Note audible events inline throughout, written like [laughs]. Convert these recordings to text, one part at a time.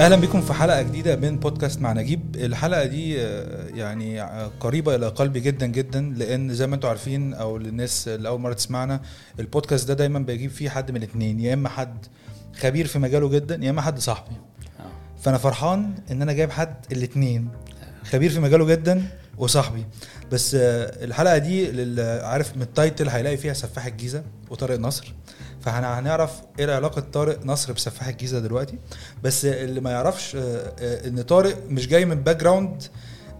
أهلا بكم في حلقة جديدة من بودكاست مع نجيب. الحلقة دي آه، يعني آه، قريبة إلى قلبي جدا جدا لأن زي ما أنتم عارفين أو للناس اللي أول مرة تسمعنا البودكاست ده دايما بجيب فيه حد من الاثنين يا إما حد خبير في مجاله جدا يا إما حد صاحبي. آه. فأنا فرحان إن أنا جايب حد الاثنين خبير في مجاله جدا وصاحبي. بس آه، الحلقة دي عارف من التايتل هيلاقي فيها سفاح الجيزة وطارق نصر. فهنعرف إيه علاقه طارق نصر بسفاح الجيزة دلوقتي. بس اللي ما يعرفش آه، آه، إن طارق مش جاي من background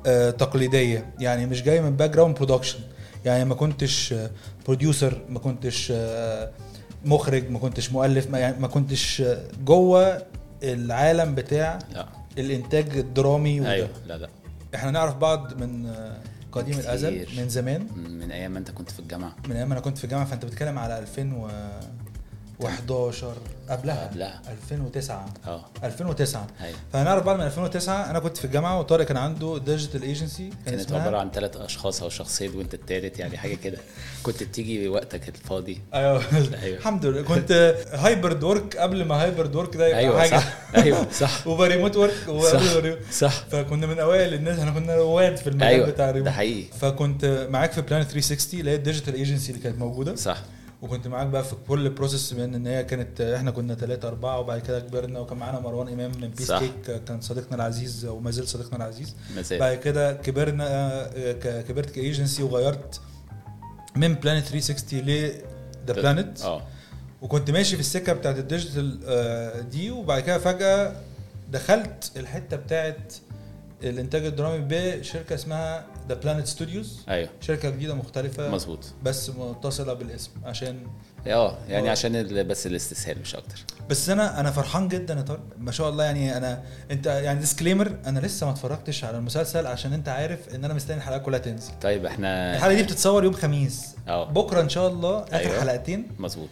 آه، تقليدية. يعني مش جاي من background production يعني ما كنتش producer ما كنتش مخرج ما كنتش مؤلف ما, يعني ما كنتش جوه العالم بتاع لا. الإنتاج الدرامي وده. أيوه. لا لا. إحنا نعرف بعض من قديم كتير. الازل من زمان. من أيام ما أنت كنت في الجامعة. من أيام أنا كنت في الجامعة. فأنت بتتكلم على 2011 قبلها. قبلها. 2009 آه. 2009 أيوه. فهنعرف بعد من 2009 أنا كنت في الجامعة وطارق كان عنده digital agency كانت عبارة عن ثلاث أشخاص أو شخصين وانت التالت يعني حاجة كده. كنت بتيجي وقتك الفاضي. أيوه. أيوة. الحمد لله. كنت hybrid work قبل ما hybrid work ده يبقى أيوه حاجة. صح. أيوه صح. [laughs] وب remote work صح صح. فكنا من أوائل الناس إحنا كنا رواد في المجال أيوه بتاع الريموت ده حقيقي. فكنت معاك في بلانت 360 اللي هي ال digital agency اللي كانت موجودة. صح. وكنت معاك بقى في كل process من إن هي كانت إحنا كنا ثلاثة أربعة وبعد كده كبرنا وكان معانا مروان إمام من بيس صح. كيك كان صديقنا العزيز وما زال صديقنا العزيز. مازال. بعد كده كبرنا آه، كبرت كايجنسي وغيرت من بلانت 360 ل ذا بلانت آه. وكنت ماشي في السكة بتاعت ال digital آه، دي وبعد كده فجأة دخلت الحتة بتاعت الإنتاج الدرامي بشركة اسمها ذا بلانت ستوديوز أيوه. شركة جديدة مختلفة. مظبوط. بس متصلة بالاسم عشان آه يعني آه. عشان بس الاستسهال مش أكتر. بس أنا أنا فرحان جدا يا طارق. ما شاء الله يعني أنا أنت يعني disclaimer أنا لسه ما اتفرجتش على المسلسل عشان أنت عارف إن أنا مستني الحلقات كلها تنزل. طيب إحنا الحلقة دي بتتصور يوم خميس. آه. بكرة إن شاء الله آخر أيوة. حلقتين. مظبوط.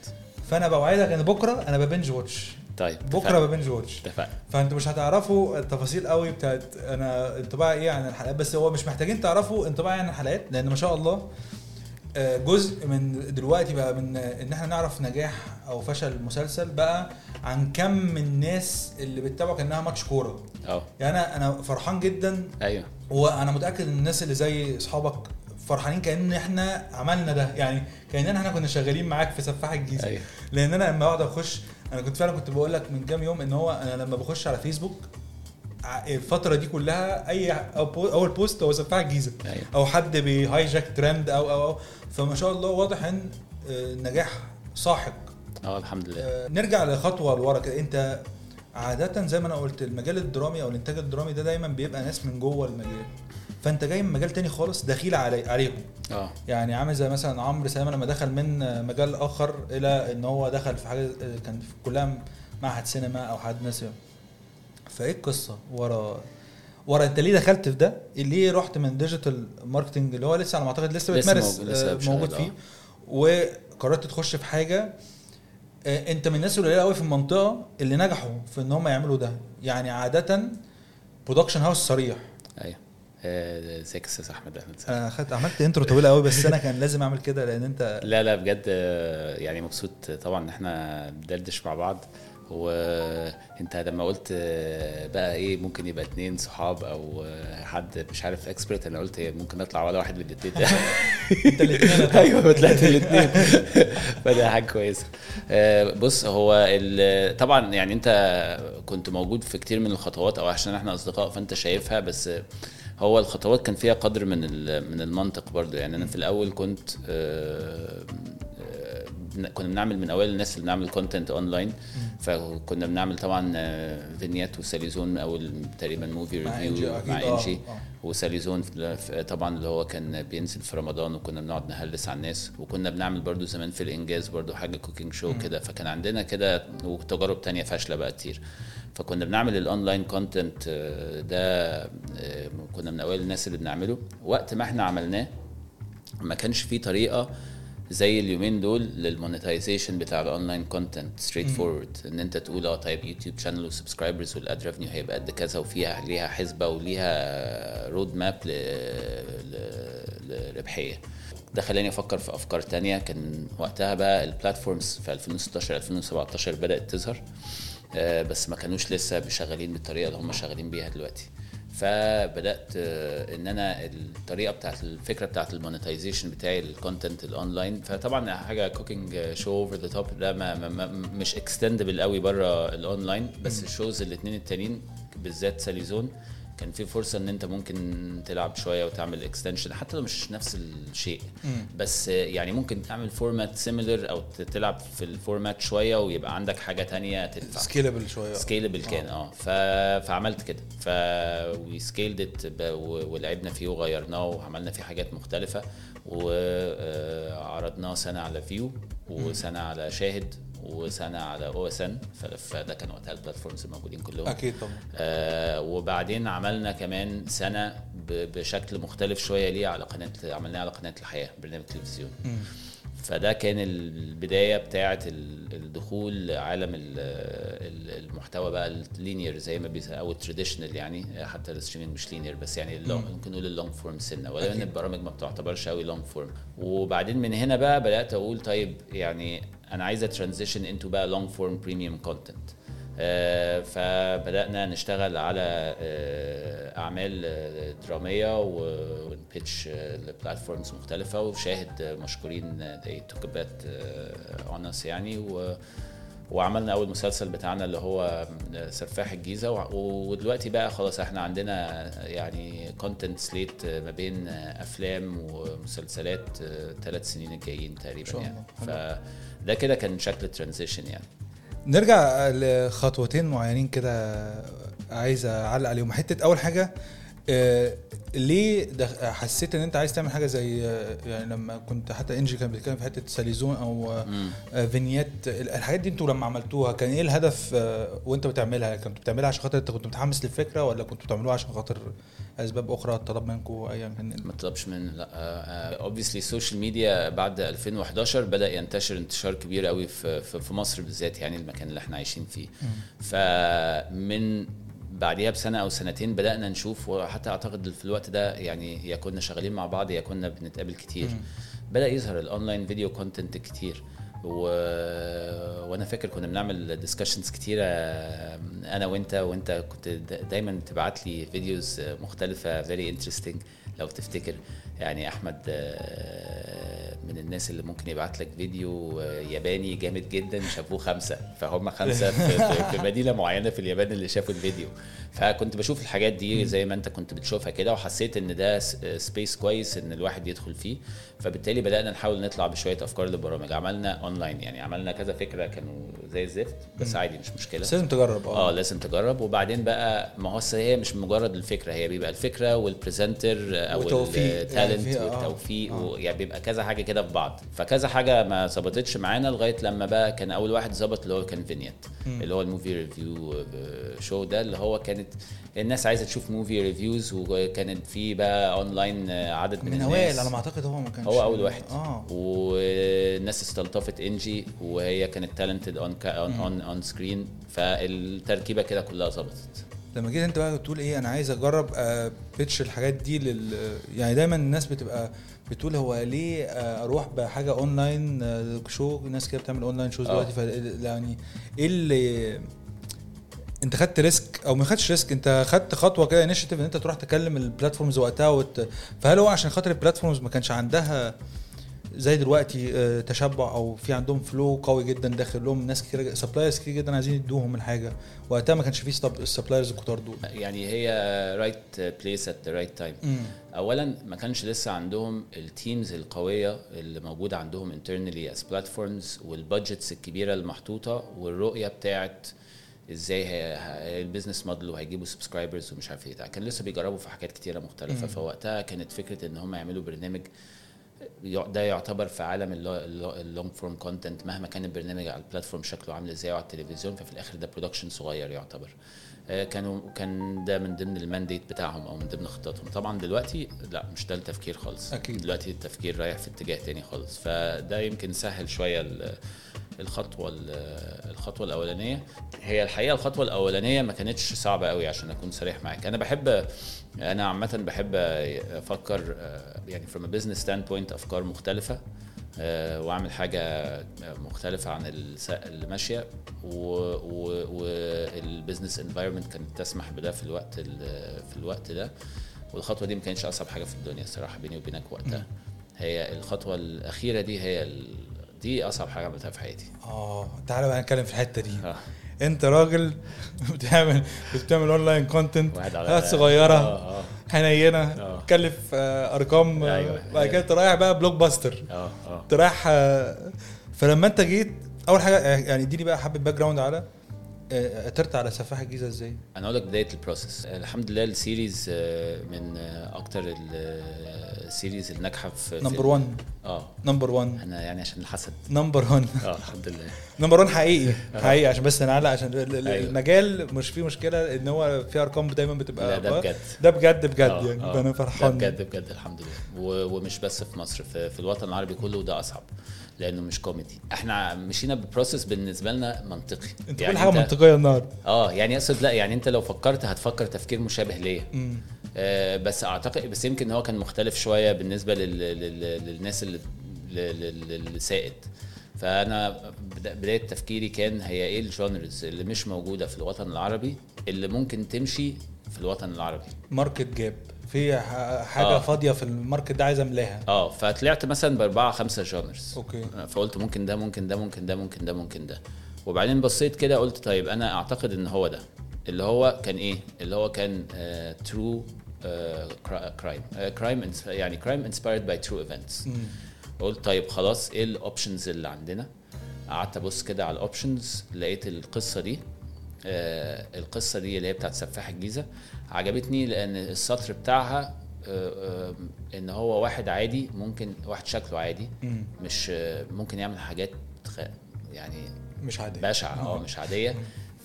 فأنا بوعدك إن بكرة أنا ببنج واتش طيب بكرة. ب binge watch اتفقنا. فانتوا مش هتعرفوا التفاصيل قوي بتاعت أنا انطباعي إيه عن الحلقات بس هو مش محتاجين تعرفوا انطباعي عن الحلقات لأن ما شاء الله آه، جزء من دلوقتي بقى من ان إحنا نعرف نجاح أو فشل المسلسل بقى عن كم من الناس اللي بتتابعه كأنها ماتش كورة. آه. يعني أنا أنا فرحان جدا أيوه. وأنا متأكد ان الناس اللي زي اصحابك فرحانين كأن إحنا عملنا ده يعني كأننا إحنا كنا شغالين معاك في سفاح الجيزة. أيوه. لأن أنا لما بقعد أخش أنا كنت فعلا كنت بقول لك من كام يوم ان هو أنا لما بخش على فيسبوك الفترة دي كلها اي اول post هو سفاح الجيزة. أيوه. أو حد بيهايجاك ترند أو أو أو. فما شاء الله واضح ان آه، النجاح ساحق. آه الحمد لله. آه، نرجع لخطوة لورا كده. انت عادة زي ما أنا قلت المجال الدرامي أو الإنتاج الدرامي ده دايما بيبقى ناس من جوه المجال. فأنت جاي من مجال تاني خالص دخيل علي عليهم. آه. يعني عامل زي مثلا عمرو سلامه لما دخل من مجال آخر إلى إن هو دخل في حاجة كان في كلها معهد سينما أو حد ناس فإيه القصة ورا ورا أنت ليه دخلت في ده؟ ليه رحت من digital marketing اللي هو لسه على ما أعتقد لسه بتمارس موجود- لسه آه، موجود آه. فيه وقررت تخش في حاجة آه، انت من الناس القليلة قوي في المنطقة اللي نجحوا في إن هم يعملوا ده. يعني عادة production house صريح. أيوه. آه، ازيك يا أستاذ أحمد أهلا وسهلا. أنا خدت عملت intro طويله قوي بس أنا كان لازم أعمل كده لأن أنت لا لا بجد آه، يعني مبسوط طبعا إن إحنا بندردش مع بعض. وانت لما قلت آه، بقى إيه ممكن يبقى اتنين صحاب أو آه، حد مش عارف expert أنا قلت ممكن اطلع ولا واحد من الاتنين. [laughs] انت الاثنين أيوه طلعت الاثنين [laughs] فده حاجة كويسة. آه، بص هو طبعا يعني انت كنت موجود في كتير من الخطوات أو عشان إحنا اصدقاء فانت شايفها بس هو الخطوات كان فيها قدر من من المنطق برضو يعني أنا في الأول كنت كنا بنعمل من اوائل الناس اللي بنعمل content online فكنا بنعمل طبعا آه، فينيات وساليزون أول تقريبا movie review مع آه، ان جي آه. وساليزون في- في- طبعا اللي هو كان بينزل في رمضان وكنا بنقعد نهلس على الناس. وكنا بنعمل برضو زمان في الإنجاز برضو حاجة cooking show كده. فكان عندنا كده وتجارب تانية فاشلة بقى كتير. فكنا بنعمل ال online content ده آه، كنا من اوائل الناس اللي بنعمله. وقت ما إحنا عملناه ما كانش فيه طريقة زي اليومين دول لل monetization بتاع ال online content straightforward إن أنت تقول آه طيب يوتيوب channel و subscribers وال ad revenue هيبقى قد كذا وفيها ليها حسبة وليها road map لربحية. ده خلاني أفكر في أفكار تانية. كان وقتها بقى ال platforms في 2016 2017 بدأت تظهر آه، بس ما كانوش لسه شغالين بالطريقة اللي هم شغالين بيها دلوقتي. فبدأت آه، إن أنا الطريقة بتاعت الفكرة بتاعت ال monetization بتاعي ال content ال online فطبعا حاجة cooking show over the top ده ما ما ما مش extendable قوي بره الاونلاين بس ال shows الاثنين التانيين بالذات ساليزون كان في فرصة إن أنت ممكن تلعب شوية وتعمل extension حتى لو مش نفس الشيء. بس يعني ممكن تعمل format similar أو تلعب في ال format شوية ويبقى عندك حاجة تانية تدفع. سكيلبل شوية. سكيلبل كان آه. ف... فعملت كده. ف we scaled ولعبنا فيه وغيرناه وعملنا فيه حاجات مختلفة وعرضناه سنة على فيو وسنة على شاهد. وسنة على أو إس إن فده كان وقتها ال platforms الموجودين كلهم. أكيد طبعا. آه وبعدين عملنا كمان سنة بشكل مختلف شوية ليه على قناة عملناه على قناة الحياة برنامج تلفزيون فده كان البداية بتاعه ال- الدخول عالم ال- ال- المحتوى بقى ال linear زي ما بيس أو ال traditional يعني. حتى ال streaming مش linear بس يعني ممكن نقول ال long form سنة. ولو ان. البرامج ما بتعتبرش قوي long form وبعدين من هنا بقى بدأت أقول طيب يعني أنا عايز ا transition into بقى long form premium content فبدأنا نشتغل على آه، أعمال آه، درامية ون pitch آه، ل platforms مختلفة وشاهد آه، مشكورين they took a bet آه، on us يعني. و وعملنا أول مسلسل بتاعنا اللي هو سفاح الجيزة. ودلوقتي بقى خلاص إحنا عندنا يعني content slate ما بين أفلام ومسلسلات ثلاث سنين الجايين تقريبا يعني. فده كده كان شكل الترانزيشن يعني. نرجع لخطوتين معينين كده عايز أعلق عليهم. حتة أول حاجة آه، ليه حسيت إن أنت عايز تعمل حاجة زي آه، يعني لما كنت حتى إنجي كان بيتكلم في حتة ساليزون أو آه، فينيات الحاجات دي أنتوا لما عملتوها كان إيه الهدف وأنت بتعملها؟ كنتوا بتعملها عشان خاطر أنت كنت متحمس للفكرة ولا كنتوا بتعملوها عشان خاطر أسباب أخرى طلب منكم ايا كان؟ ما طلبش من لا obviously ال social media بعد 2011 بدأ ينتشر انتشار كبير قوي في في في مصر بالذات يعني المكان اللي إحنا عايشين فيه. فمن بعديها بسنة أو سنتين بدأنا نشوف وحتى أعتقد في الوقت ده يعني يا كنا شغالين مع بعض يا كنا بنتقابل كتير. بدأ يظهر ال online video content كتير. و... وأنا فاكر كنا بنعمل discussions كتيرة أنا وأنت وأنت كنت دا- دايما تبعت لي videos مختلفة very interesting لو تفتكر. يعني أحمد من الناس اللي ممكن يبعت لك فيديو آه، ياباني جامد جدا شافوه خمسة. فهم خمسة [laughs] في, مدينة معينة في اليابان اللي شافوا الفيديو. فكنت بشوف الحاجات دي زي ما انت كنت بتشوفها كده وحسيت إن ده space كويس إن الواحد يدخل فيه. فبالتالي بدأنا نحاول نطلع بشوية أفكار للبرامج. عملنا اونلاين يعني عملنا كذا فكرة كانوا زي الزفت بس عادي مش مشكلة. بس لازم تجرب آه. لازم تجرب. وبعدين بقى ما هو هي مش مجرد الفكرة هي بيبقى الفكرة وال presenter أو ال talent آه. والتوفيق آه. يعني بيبقى كذا حاجة كده في بعض. فكذا حاجة ما ظبطتش معانا لغاية لما بقى كان أول واحد ظبط اللي هو كان فينيت اللي هو ال movie review show ده اللي هو كانت الناس عايزة تشوف movie reviews وكانت في بقى اونلاين عدد من, من الناس. على ما أعتقد هو ما كانش هو أول واحد. آه. والناس استلطفت إنجي وهي كانت talented on on on screen فالتركيبة كده كلها ظبطت. لما جيت انت بقى تقول إيه أنا عايز اجرب pitch الحاجات دي لل يعني دايما الناس بتبقى بتقول هو ليه آه، أروح بحاجة اونلاين آه، show ناس كده بتعمل online shows. دلوقتي ف- يعني إيه اللي انت خدت risk أو ما خدتش risk انت خدت خطوة كده initiative إن انت تروح تكلم ال platforms وقتها وت... فهل هو عشان خاطر ال platforms ما كانش عندها زي دلوقتي آه، تشبع أو في عندهم flow قوي جدا داخل لهم. ناس كتير suppliers كتير جدا عايزين يدوهم الحاجة وقتها ما كانش في ال suppliers الكتار دول. يعني هي right place at the right time اولا ما كانش لسه عندهم ال teams القوية اللي موجودة عندهم internally as platforms وال budgets الكبيرة المحطوطة والرؤية بتاعت إزاي هي- ال business model وهيجيبوا subscribers ومش عارف إيه كان لسه بيجربوا في حاجات كتيرة مختلفة. فوقتها كانت فكرة إن هم يعملوا برنامج ده يعتبر في عالم ال long form content مهما كان البرنامج على ال platform شكله عامل إزاي على التلفزيون ففي الآخر ده production صغير يعتبر. آه، كانوا كان ده من ضمن ال mandate بتاعهم أو من ضمن خططهم. طبعا دلوقتي لا مش ده التفكير خالص. أكيد. دلوقتي التفكير رايح في اتجاه تاني خالص. فده يمكن سهل شوية الخطوة ال- الخطوة الأولانية. هي الحقيقة الخطوة الأولانية ما كانتش صعبة قوي عشان أكون صريح معاك. أنا بحب أنا عامة بحب أفكر يعني from a business standpoint أفكار مختلفة آه، وأعمل حاجة مختلفة عن اللي ماشية وال business environment كانت تسمح بده في الوقت ال- في الوقت ده. والخطوة دي ما كانتش أصعب حاجة في الدنيا الصراحة بيني وبينك وقتها. هي الخطوة الأخيرة دي هي. دي أصعب حاجة عملتها في حياتي. آه تعالى بقى نتكلم في الحتة دي. آه. أنت راجل بتعمل بتعمل online content حاجات صغيرة آه آه. حنينة آه. تكلف آه، أرقام آه، أيوة. بعد كده انت رايح بقى blockbuster آه آه. رايح آه، فلما أنت جيت أول حاجة يعني اديني بقى حبة background على آه، قدرت على سفاح الجيزه إزاي؟ أنا أقول لك بداية ال process الحمد لله ال series آه، من آه، أكتر ال series الناجحة في number 1 آه. number 1 أنا يعني عشان الحسد. number 1 آه الحمد لله. [laughs] number 1 حقيقي. حقيقي عشان بس نعلق عشان أيوة. المجال مش فيه مشكلة إن هو في أرقام دايما بتبقى لا ده بجد. ده بجد بجد آه، يعني. آه. أنا ده فرحان. بجد بجد الحمد لله. ومش بس في مصر في, في الوطن العربي كله ده أصعب. لأنه مش كوميدي إحنا مشينا ب process بالنسبة لنا منطقي. أنت يعني كل حاجة منطقية النهارده. آه يعني أقصد لا يعني أنت لو فكرت هتفكر تفكير مشابه ليا. آه، بس أعتقد بس يمكن هو كان مختلف شوية بالنسبة لل... لل... للناس اللي لل- لل- للسائد. فأنا بدا- بداية تفكيري كان هي إيه ال genres اللي مش موجودة في الوطن العربي اللي ممكن تمشي في الوطن العربي؟ market gap في حاجة آه. فاضية في ال market ده عايز املاها آه فطلعت مثلا بأربعة خمسة genres. okay. فقلت ممكن ده ممكن ده ممكن ده ممكن ده ممكن ده. وبعدين بصيت كده قلت طيب أنا أعتقد إن هو ده. اللي هو كان إيه؟ اللي هو كان true crime crime يعني crime inspired by true events. قلت طيب خلاص إيه ال options اللي عندنا؟ قعدت أبص كده على ال options لقيت القصة دي. آه القصة دي اللي هي بتاعت سفاح الجيزة. عجبتني لأن السطر بتاعها آه آه إن هو واحد عادي ممكن واحد شكله عادي. مش آه ممكن يعمل حاجات يعني مش عادي بشعة آه مش عادية.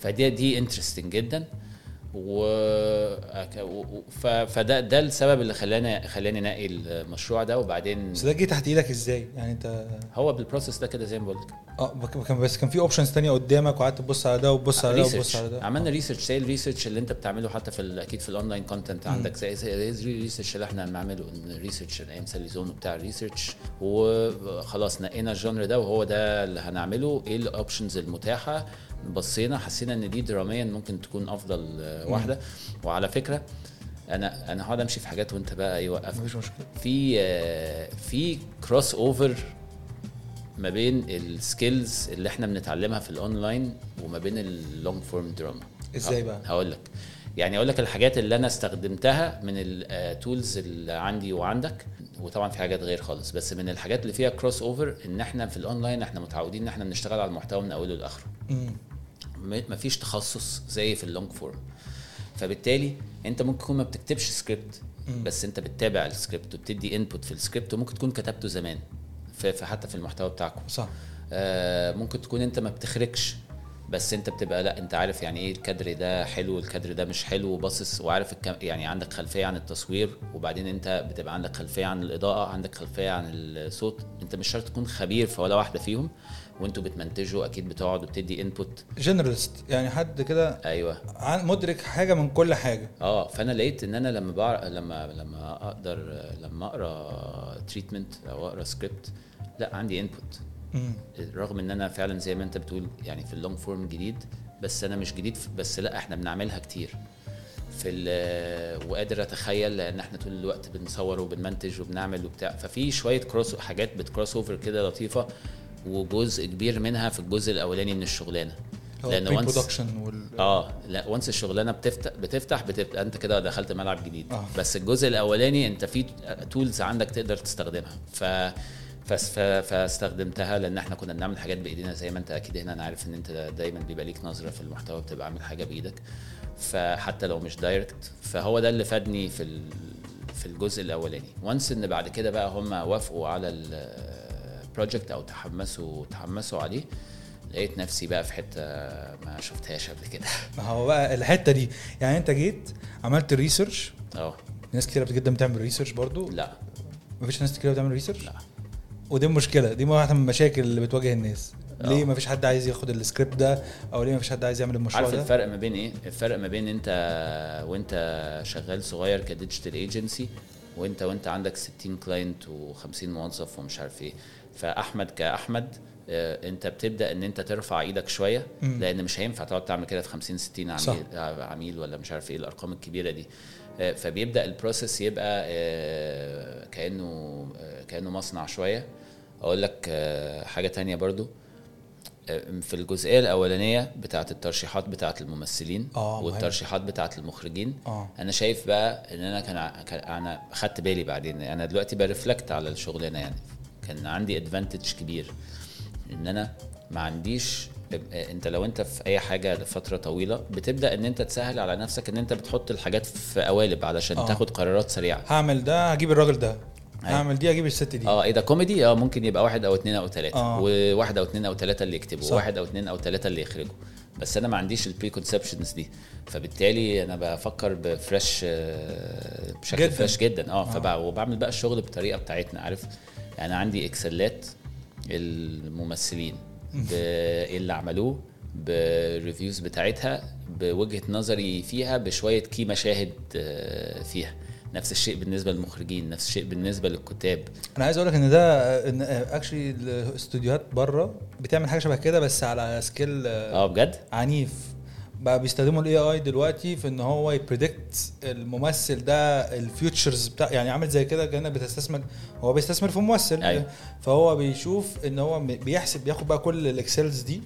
فدي دي interesting جدا. و فده ده السبب اللي خلاني خلاني أنقي المشروع ده وبعدين بس ده جه تحت إيدك إزاي؟ يعني أنت هو بال process ده كده زي ما بقول لك آه كان بس كان في options تانية قدامك وقعدت تبص على ده وتبص على ده وتبص research على ده. عملنا research زي ال research اللي أنت بتعمله حتى في ال- أكيد في ال online content عندك زي ال research اللي إحنا بنعمله ال research أيام سالي زون وبتاع ال research وخلاص نقينا ال genre ده وهو ده اللي هنعمله. إيه ال options المتاحة؟ بصينا حسينا إن دي دراميا ممكن تكون أفضل آه، واحدة. وعلى فكرة أنا أنا هقعد أمشي في حاجات وأنت بقى إيه مفيش مشكلة. في آه، في crossover ما بين ال skills اللي إحنا بنتعلمها في الاونلاين وما بين ال long form drama إزاي بقى؟ هقول لك. يعني أقول لك الحاجات اللي أنا استخدمتها من ال tools اللي عندي وعندك وطبعا في حاجات غير خالص. بس من الحاجات اللي فيها crossover إن إحنا في الاونلاين إحنا متعودين إن إحنا بنشتغل على المحتوى من أوله لآخره. مم. م- مفيش تخصص زي في ال long form. فبالتالي انت ممكن تكون ما بتكتبش سكريبت بس انت بتتابع السكريبت وبتدي input في السكريبت وممكن تكون كتبته زمان في- حتى في المحتوى بتاعكم. صح. آه ممكن تكون انت ما بتخرجش بس انت بتبقى لا انت عارف يعني إيه الكادر ده حلو الكادر ده مش حلو وباصص وعارف الكم يعني عندك خلفية عن التصوير وبعدين انت بتبقى عندك خلفية عن الإضاءة عندك خلفية عن الصوت انت مش شرط تكون خبير في ولا واحدة فيهم وانتوا بتمنتجوا أكيد بتقعد وبتدي انبوت جنرالست يعني حد كده أيوه. مدرك حاجة من كل حاجة. آه فأنا لقيت إن أنا لما بعرف لما لما أقدر لما أقرأ treatment أو أقرأ سكريبت لا عندي input. رغم إن أنا فعلا زي ما أنت بتقول يعني في ال long form جديد بس أنا مش جديد بس لا إحنا بنعملها كتير. في وقادر أتخيل لأن إحنا طول الوقت بنصور وبنمنتج وبنعمل وبتاع. ففي شوية cross حاجات بت cross over كده لطيفة. وجزء كبير منها في الجزء الأولاني من الشغلانة. لأن و once وال آه لا once الشغلانة بتفتح بتفتح بتبقى أنت كده دخلت ملعب جديد. آه. بس الجزء الأولاني أنت في tools عندك تقدر تستخدمها. ف فاستخدمتها لأن إحنا كنا بنعمل حاجات بإيدينا. زي ما أنت أكيد هنا أنا عارف إن أنت دايما بيبقى ليك نظرة في المحتوى بتبقى عامل حاجة بإيدك. فحتى لو مش direct فهو ده اللي فادني في في الجزء الأولاني. و once إن بعد كده بقى هم وافقوا على ال project أو تحمسوا تحمسوا عليه لقيت نفسي بقى في حتة ما شفتهاش قبل كده. ما هو بقى الحتة دي يعني أنت جيت عملت research آه. ناس كتير جدا بتعمل research برضو؟ لا. مفيش ناس كتير بتعمل research لا. ودي المشكلة دي واحدة من المشاكل اللي بتواجه الناس. آه. ليه مفيش حد عايز ياخد السكريبت ده؟ أو ليه مفيش حد عايز يعمل المشروع عارف ده؟ الفرق ما بين إيه؟ الفرق ما بين أنت وأنت شغال صغير ك digital agency وانت وانت عندك 60 client و50 موظف ومش عارف إيه فأحمد كأحمد آه، انت بتبدأ ان انت ترفع إيدك شوية مم. لأن مش هينفع تقعد تعمل كده في 50 60 صح. عميل آه، عميل ولا مش عارف إيه الأرقام الكبيرة دي آه، فبيبدأ ال process يبقى آه، كأنه كأنه مصنع شوية أقول لك حاجة تانية برضو في الجزئية الأولانية بتاعة الترشيحات بتاعة الممثلين آه، مهم. والترشيحات بتاعة المخرجين. آه. أنا شايف بقى إن أنا كان أنا خدت بالي بعدين. أنا دلوقتي ب reflect على الشغلانة يعني. كان عندي advantage كبير. إن أنا ما عنديش أنت لو أنت في أي حاجة لفترة طويلة بتبدأ إن أنت تسهل على نفسك إن أنت بتحط الحاجات في قوالب علشان آه. تاخد قرارات سريعة. هعمل ده هجيب الراجل ده. هعمل دي هجيب الست دي. آه ده كوميدي آه ممكن يبقى واحد أو اتنين أو تلاتة. آه. وواحد أو اتنين أو تلاتة اللي يكتبوا صح. واحد أو اتنين أو تلاتة اللي يخرجوا. بس أنا ما عنديش ال preconceptions دي. فبالتالي أنا بفكر ب fresh آه، بشكل جداً. fresh جدا. آه فبع- وبعمل بقى الشغل بالطريقة بتاعتنا عارف؟ يعني عندي Excel ات الممثلين بايه اللي عملوه بال reviews بتاعتها بوجهة نظري فيها بشوية key مشاهد آه، فيها. نفس الشيء بالنسبة للمخرجين نفس الشيء بالنسبة للكتاب. أنا عايز أقول لك إن ده إن actually الاستوديوهات بره بتعمل حاجة شبه كده بس على scale آه بجد؟ عنيف. بقى بيستخدموا ال AI دلوقتي في إن هو ي predict الممثل ده ال features بتاع يعني عامل زي كده كأنك بتستثمر هو بيستثمر في ممثل. أيوة. فهو بيشوف إن هو بيحسب بياخد بقى كل ال Excels دي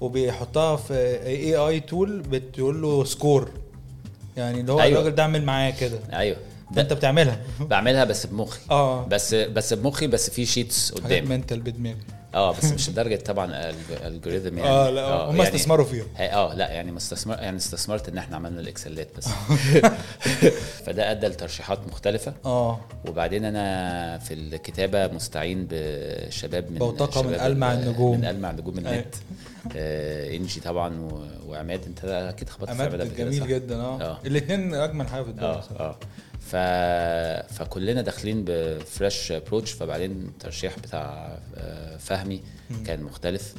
وبيحطها في AI tool بتقول له score يعني اللي هو أيوة. الراجل ده اعمل معاه كده. أيوه. فانت بتعملها. بعملها بس بمخي. آه. بس بس بمخي بس في sheets قدامي. mental بدماغي آه بس [laughs] مش لدرجة طبعا الجوريزم يعني. آه لا هم يعني- استثمروا فيها آه لا يعني ما استثمر يعني استثمرت إن إحنا عملنا الاكسلات بس. [laughs] [laughs] فده أدى لترشيحات مختلفة. آه. وبعدين أنا في الكتابة مستعين بشباب من بوتقة من شباب ألمع ال- النجوم. من المع نجوم أيوة. النت. آه إنجي طبعا و- وعماد أنت أكيد خبطت في عماد جميل؟ جدا آه. آه. الاثنين أجمل حاجة في الدنيا آه آه. ف... فكلنا داخلين بفريش ابروتش فبعدين الترشيح بتاع آه، فهمي كان مختلف.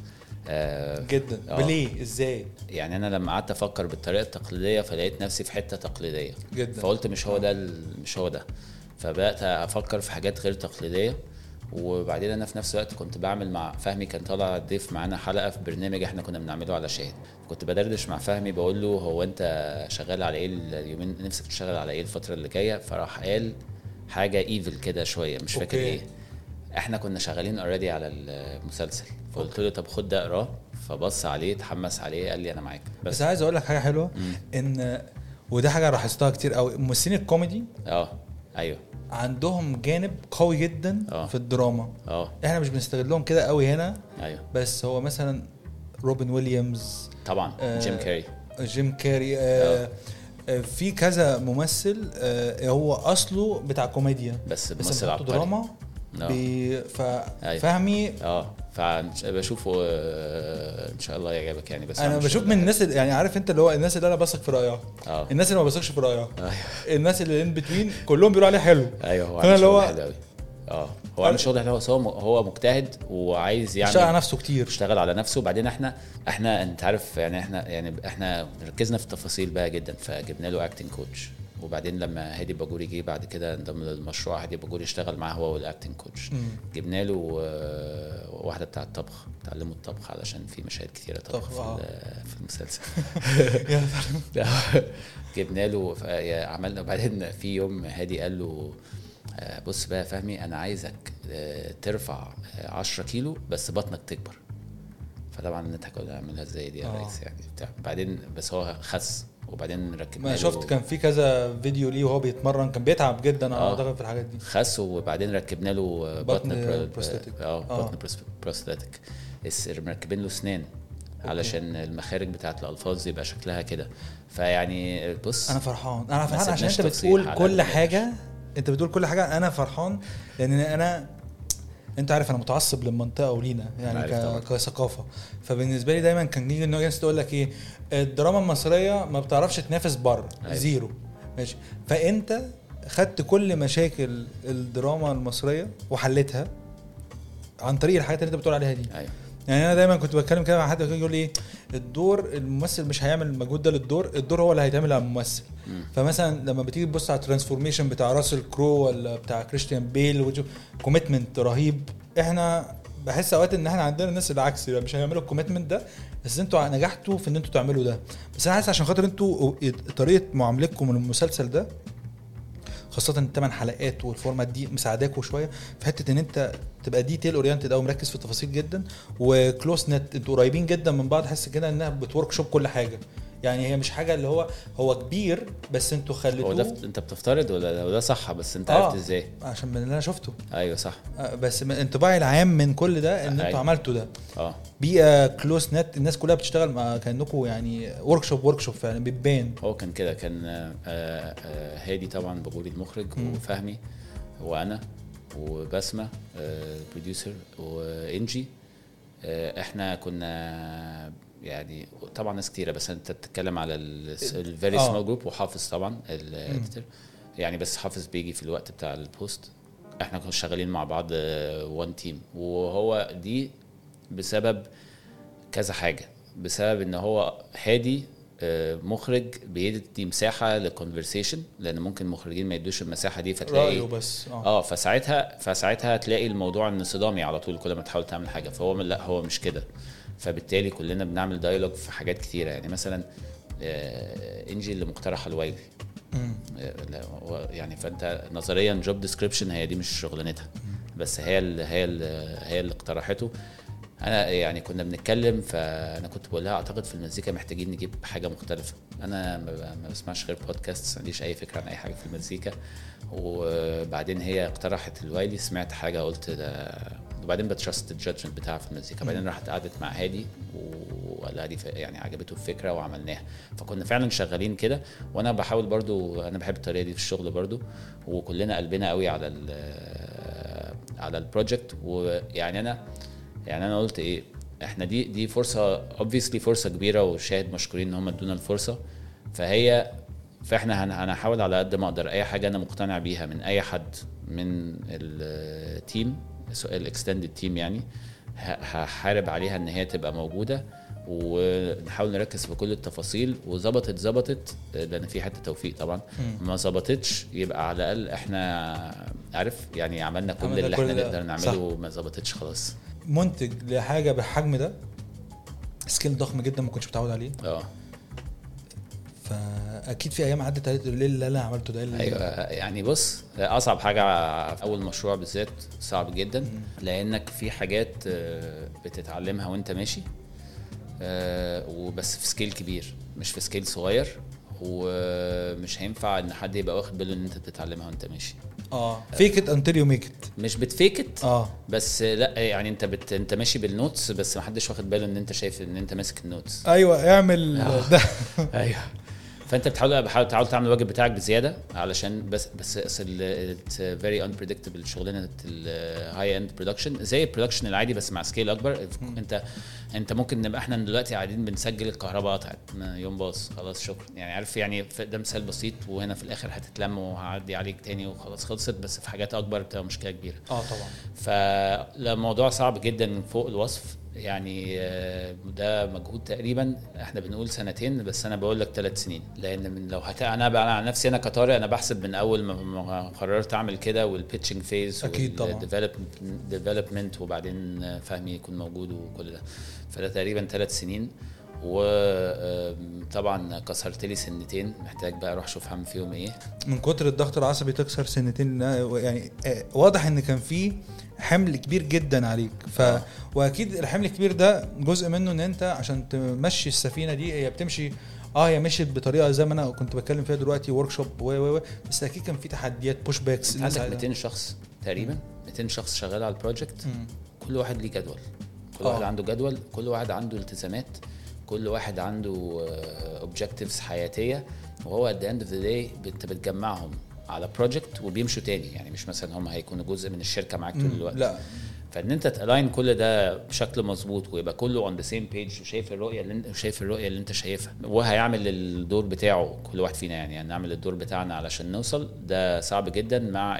آه، جدا. آه. وليه؟ إزاي؟ يعني أنا لما قعدت أفكر بالطريقة التقليدية فلقيت نفسي في حتة تقليدية. جدا. فقلت مش هو ده ال- مش هو ده. فبدأت أفكر في حاجات غير تقليدية. وبعدين أنا في نفس الوقت كنت بعمل مع فهمي كان طالع ضيف معانا حلقة في برنامج إحنا كنا بنعمله على شاهد. كنت بدردش مع فهمي بقول له هو أنت شغال على إيه اليومين؟ نفسك تشتغل على إيه الفترة اللي جاية؟ فراح قال حاجة evil كده شوية مش فاكر أوكي. إيه. إحنا كنا شغالين already على المسلسل. فقلت له طب خد ده اقراه. فبص عليه اتحمس عليه قال لي أنا معاك. بس بس عايز أقول لك حاجة حلوة إن وده حاجة لاحظتها كتير قوي ممثلين الكوميدي آه أيوه. عندهم جانب قوي جدا آه. في الدراما. آه. إحنا مش بنستغلهم كده قوي هنا أيوه. بس هو مثلا روبن ويليامز طبعا آه، جيم كاري جيم كاري آه آه، في كذا ممثل آه هو أصله بتاع كوميديا بس بس دراما آه. أيوة. ففهمي آه فبشوفه آه، إن شاء الله يعجبك يعني بس أنا بشوف من. الناس اللي يعني عارف أنت اللي هو الناس اللي أنا بثق في رأيها. الناس اللي ما بثقش في رأيها. أيوه. الناس اللي in between كلهم بيقولوا عليه حلو. أيوه هو عامل اللي هو- آه. هو عامل شغل حلو بس هو هو مجتهد وعايز اشتغل على نفسه كتير. اشتغل على نفسه. وبعدين إحنا إحنا أنت عارف يعني إحنا يعني إحنا ركزنا في التفاصيل بقى جدا. فجبنا له acting coach وبعدين لما هادي باجوري جه بعد كده انضم للمشروع هادي باجوري اشتغل معاه هو وال acting coach. جبنا له آه، واحدة بتاعة طبخ. تعلمه الطبخ علشان في مشاهد كتيرة طبخ في, في المسلسل. [laughs] [laughs] جبنا له عملنا. بعدين في يوم هادي قال له بص بقى يا فهمي أنا عايزك آه، ترفع آه، 10 كيلو بس بطنك تكبر. فطبعا نضحك ولا اعملها إزاي دي يا آه. ريس؟ يعني بتاع. بعدين بس هو خس وبعدين ركبنا ما له- شفت كان في كذا فيديو ليه وهو بيتمرن كان بيتعب جدا أنا آه. أعتقد في الحاجات دي. خس وبعدين ركبنا له آه، بطن بطن pro- prosthetic. آه آه. بطن prosthetic مركبين له اسنان علشان المخارج بتاعت الألفاظ يبقى شكلها كده. فيعني بص أنا فرحان. أنا فرحان عشان أنت بتقول كل حاجة انت بتقول كل حاجة أنا فرحان لأن أنا أنت عارف أنا متعصب للمنطقة ولينا يعني. ك... كثقافة. فبالنسبة لي دايما كان يجي الناس تقول لك إيه الدراما المصرية ما بتعرفش تنافس بره. zero. ماشي. فأنت خدت كل مشاكل الدراما المصرية وحلتها عن طريق الحاجات اللي أنت بتقول عليها دي. أيوه. يعني أنا دايما كنت بتكلم كده مع حد يقول لي إيه الدور الممثل مش هيعمل المجهود ده للدور الدور هو اللي هيتعمل على الممثل. مم. فمثلا لما بتيجي تبص على ال transformation بتاع راسل كرو ولا بتاع كريستيان بيل commitment رهيب. إحنا بحس أوقات إن إحنا عندنا الناس العكس يبقى مش هيعملوا ال commitment ده بس أنتوا نجحتوا في إن أنتوا تعملوا ده. بس أنا حاسس عشان خاطر أنتوا طريقة معاملتكم للمسلسل ده خاصة الثمان حلقات وال format دي مساعداكوا شوية في حتة إن أنت تبقى detail oriented أو مركز في التفاصيل جدا و close-knit أنتوا قريبين جدا من بعض حاسس كده إنها ب workshop كل حاجة. يعني هي مش حاجة اللي هو هو كبير بس أنتوا خليتوه هو ده انت بتفترض ولا وده صح بس انت آه. عرفت إزاي؟ عشان من اللي أنا شفته. أيوه صح. آه، بس من انطباعي العام من كل ده إن أنتوا أيوة. عملتوا ده. آه. بيئه close-knit الناس كلها بتشتغل مع كانكم يعني workshop work shop فعلا بتبان هو كان كده كان آه، آه، هادي طبعا بقولي المخرج وفهمي وأنا وبسمة producer وإنجي. إحنا كنا يعني طبعا ناس كتيرة بس أنت بتتكلم على ال very آه. small group وحافظ طبعا يعني بس حافظ بيجي في الوقت بتاع ال post إحنا كنا شغالين مع بعض one team وهو دي بسبب كذا حاجة. بسبب إن هو هادي آه، مخرج بيدي مساحة لل conversation لأن ممكن مخرجين ما يدوش المساحة دي فتلاقي رأيه بس آه. آه فساعتها فساعتها تلاقي الموضوع إن صدامي على طول كل ما تحاول تعمل حاجة. فهو لأ هو مش كده. فبالتالي كلنا بنعمل dialogue في حاجات كتيرة. يعني مثلا آه، إنجي اللي مقترحه الوايلي. آه، يعني فأنت نظريا job description هي دي مش شغلانتها. بس هي اللي هي اللي هي اللي اقترحته. أنا يعني كنا بنتكلم فأنا كنت بقول لها أعتقد في المزيكا محتاجين نجيب حاجة مختلفة. أنا ما بسمعش غير بودكاست ما عنديش أي فكرة عن أي حاجة في المزيكا. وبعدين هي اقترحت الوايلي سمعت حاجة قلت ده وبعدين ب trust ال judgment بتاعها في المزيكا. بعدين راحت قعدت مع هادي وقال لها دي ف- يعني عجبته الفكرة وعملناها. فكنا فعلا شغالين كده وأنا بحاول برضو أنا بحب الطريقة دي في الشغل برضو وكلنا قلبنا قوي على ال على ال project ويعني أنا يعني أنا قلت إيه إحنا دي دي فرصة obviously فرصة كبيرة وال شاهد مشكورين إن هم ادونا الفرصة. فهي فإحنا هن- هنحاول على قد ما أقدر أي حاجة أنا مقتنع بيها من أي حد من ال team ال extended team يعني. هحارب عليها إن هي تبقى موجودة ونحاول نركز في كل التفاصيل. وظبطت ظبطت لأن في حتة توفيق طبعا. ما ظبطتش يبقى على الأقل إحنا عارف يعني عملنا كل عملنا اللي كل إحنا. نقدر. نعمله وما ظبطتش خلاص. منتج لحاجة بالحجم ده scale ضخم جدا ما كنتش متعود عليه. آه. فأكيد في أيام عدت تقول ليه اللي أنا عملته ده إيه اللي أيوه يعني بص أصعب حاجة في أول مشروع بالذات صعب جدا لأنك في حاجات آه، بتتعلمها وأنت ماشي آه، وبس في scale كبير مش في scale صغير ومش هينفع إن حد يبقى واخد باله إن أنت بتتعلمها وأنت ماشي. آه. Fake it until you make it مش ب fake it آه. بس لأ يعني أنت بت... أنت ماشي بال notes بس محدش واخد باله إن أنت شايف إن أنت ماسك ال notes أيوه اعمل آه. ده. أيوه. فأنت بتحاول بحاول تحاول تعمل الواجب بتاعك بزيادة علشان بس بس it's very unpredictable شغلانة ال high-end production زي ال production العادي بس مع scale أكبر. انت أنت ممكن نبقى إحنا دلوقتي قاعدين بنسجل الكهرباء قطعت يوم باظ خلاص شكرا. يعني عارف يعني ده مثال بسيط وهنا في الآخر هتتلم وهعدي عليك تاني وخلاص خلصت بس في حاجات أكبر بتبقى مشكلة كبيرة. آه طبعا. فالموضوع صعب جدا فوق الوصف. يعني آه، ده مجهود تقريبا إحنا بنقول سنتين بس أنا بقول لك ثلاث سنين. لأن من لو هت... أنا بقى على نفسي أنا كطارق أنا بحسب من أول ما- قررت أعمل كده وال pitching phase أكيد طبعاً. development وبعدين فهمي يكون موجود وكل ده. فده تقريبا ثلاث سنين. وطبعا كسرت لي سنتين محتاج بقى أروح أشوف هعمل فيهم إيه. من كتر الضغط العصبي تكسر سنتين يعني آه، واضح إن كان في حمل كبير جدا عليك. ف آه. وأكيد الحمل الكبير ده جزء منه إن أنت عشان تمشي السفينة دي هي بتمشي آه هي مشيت بطريقة زي ما أنا كنت بتكلم فيها دلوقتي workshop و و و بس أكيد كان في تحديات push backs عندك 200 شخص تقريبا 200 شخص شغال على ال project كل واحد ليه جدول. كل آه. واحد عنده جدول كل واحد عنده التزامات. كل واحد عنده objectives حياتية وهو at the end of the day انت بتجمعهم على project وبيمشوا تاني. يعني مش مثلا هم هيكونوا جزء من الشركة معاك طول الوقت. لا. فان انت ت align كل ده بشكل مظبوط ويبقى كله on the same page وشايف الرؤية اللي انت شايف الرؤية اللي انت شايفها وهيعمل الدور بتاعه كل واحد فينا يعني, يعني نعمل الدور بتاعنا علشان نوصل. ده صعب جدا مع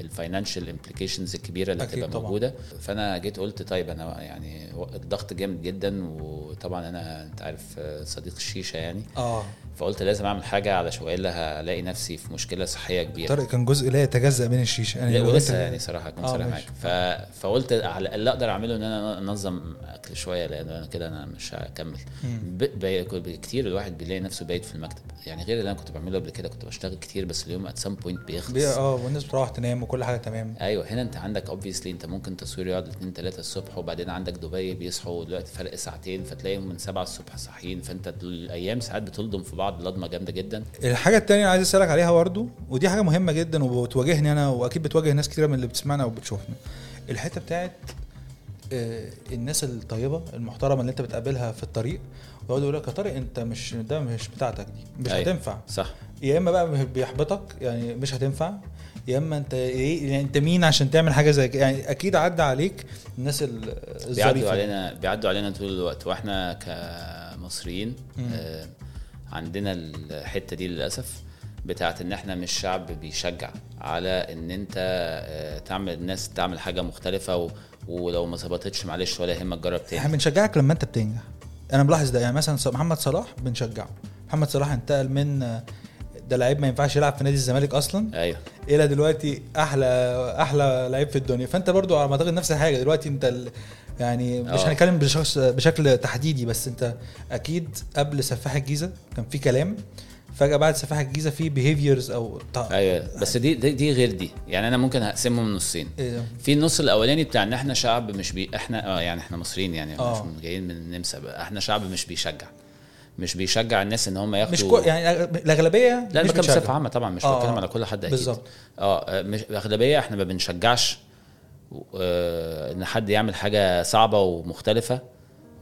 ال financial implications الكبيرة اللي بتبقى. موجودة. فأنا جيت قلت طيب أنا يعني الضغط جامد جدا وطبعا أنا أنت عارف صديق الشيشه يعني. آه. فقلت لازم أعمل حاجة علشان والا هلاقي نفسي في مشكلة صحية كبيرة. طارق كان جزء لا يتجزأ من الشيشة. يعني لا ولسه يعني صراحة اكون آه، صريح ماشي. معاك. ف... فقلت على اللي أقدر أعمله إن أنا أنظم أكل شوية لأن أنا كده أنا مش هكمل. ب... ب... كتير الواحد بيلاقي نفسه بايت في المكتب. يعني غير اللي أنا كنت بعمله قبل كده كنت بشتغل كتير بس اليوم at some point بيخلص. بي- آه والناس بتروح تنام وكل حاجة تمام. أيوه هنا أنت عندك obviously أنت ممكن تصوير يقعد 2 3 الصبح وبعدين عندك دبي بيصحوا دلوقتي فرق ساعتين فتلاقيهم من 7 الصبح صاحيين. فأنت الأيام ساعات بتلضم في بعض لضمه جامدة جدا. الحاجة التانية اللي عايز أسألك عليها برضو ودي حاجة مهمة جدا وبتواجهني أنا وأكيد بتواجه ناس كتيرة من اللي بتسمعنا وبتشوفنا الحتة بتاعت آه، الناس الطيبة المحترمة اللي أنت بتقابلها في الطريق ويقعدوا يقول لك يا طارق أنت مش ده مش بتاعتك دي مش أيوة. هتنفع. صح. يا إما بقى بيحبطك يعني مش هتنفع. يا إما أنت إيه يعني أنت مين عشان تعمل حاجة زي كده يعني أكيد عدى عليك الناس ال- بيعدوا الظريفه علينا بيعدوا علينا طول الوقت. وإحنا كمصريين. آه عندنا الحتة دي للأسف بتاعت إن إحنا مش شعب بيشجع على إن إنت آه تعمل الناس تعمل حاجة مختلفة و ولو ما ظبطتش معلش ولا يهمك جرب تاني. إحنا بنشجعك لما إنت بتنجح. أنا ملاحظ ده يعني مثلا محمد صلاح بنشجعه. محمد صلاح انتقل من ده لعيب ما ينفعش يلعب في نادي الزمالك أصلا أيوه. إلى دلوقتي أحلى أحلى لعيب في الدنيا. فأنت برضو على ما أعتقد نفس الحاجة. دلوقتي أنت. يعني مش آه. هنتكلم بشخص بشكل تحديدي بس انت أكيد قبل سفاح الجيزة كان في كلام فجأة بعد سفاح الجيزة في behaviors أو ط- أيوه بس دي دي, دي غير دي يعني أنا ممكن هقسمهم نصين إيه، في النص الأولاني بتاع إن إحنا شعب مش بي إحنا آه يعني إحنا مصريين يعني آه. مش جايين من النمسا بقى إحنا شعب مش بيشجع مش بيشجع الناس إن هم ياخدوا مش كو... يعني الأغلبية لا مش. بصفة عامة طبعا مش آه. بتكلم على كل حد أكيد بالظبط. آه مش الأغلبية إحنا ما بنشجعش آه، إن حد يعمل حاجة صعبة ومختلفة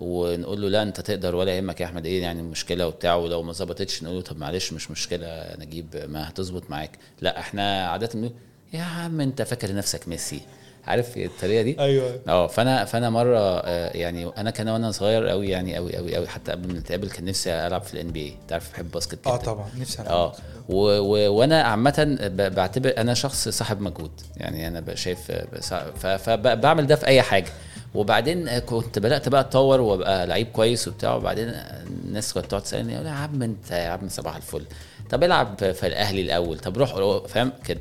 ونقول له لا أنت تقدر ولا يهمك يا أحمد إيه يعني المشكلة وبتاع ولو ما ظبطتش نقول له طب معلش مش مشكلة نجيب ما هتظبط معاك. لا إحنا عادة بنقول يا عم أنت فاكر نفسك ميسي؟ عارف الطريقة دي؟ أيوه. آه فأنا فأنا مرة آه، يعني أنا كان وأنا صغير قوي يعني قوي قوي قوي حتى قبل ما نتقابل كان نفسي ألعب في ال NBA أنت عارف بحب basket آه. طبعا. نفسي ألعب. آه وأنا عامة بعتبر أنا شخص صاحب مجهود. يعني أنا شايف فبعمل ده في أي حاجة. وبعدين كنت بدأت بقى أتطور وأبقى لعيب كويس وبتاع. وبعدين الناس كانت تقعد تسألني يا عم أنت يا عم صباح الفل. طب العب في الأهلي الأول. طب روح فاهم؟ كده.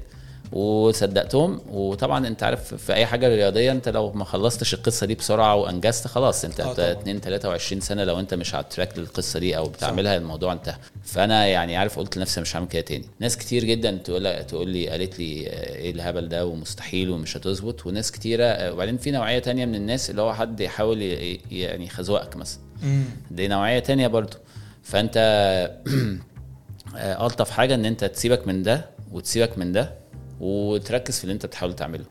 وصدقتهم. وطبعا أنت عارف في أي حاجة رياضية أنت لو ما خلصتش القصة دي بسرعة وأنجزت خلاص. أنت آه طبعاً. 2 23 سنة لو أنت مش على التراك للقصة دي أو بتعملها الموضوع انتهى. فأنا يعني عارف قلت لنفسي مش هعمل كده تاني. ناس كتير جدا تقول تقول لي قالت لي آه، إيه الهبل ده ومستحيل ومش هتظبط. وناس كتيرة آه، وبعدين في نوعية تانية من الناس اللي هو حد يحاول يعني يخزوقك مثلا. دي نوعية تانية برضو. فأنت [clears throat] آه، ألطف حاجة إن أنت تسيبك من ده وتسيبك من ده. وتركز في اللي انت بتحاول تعمله.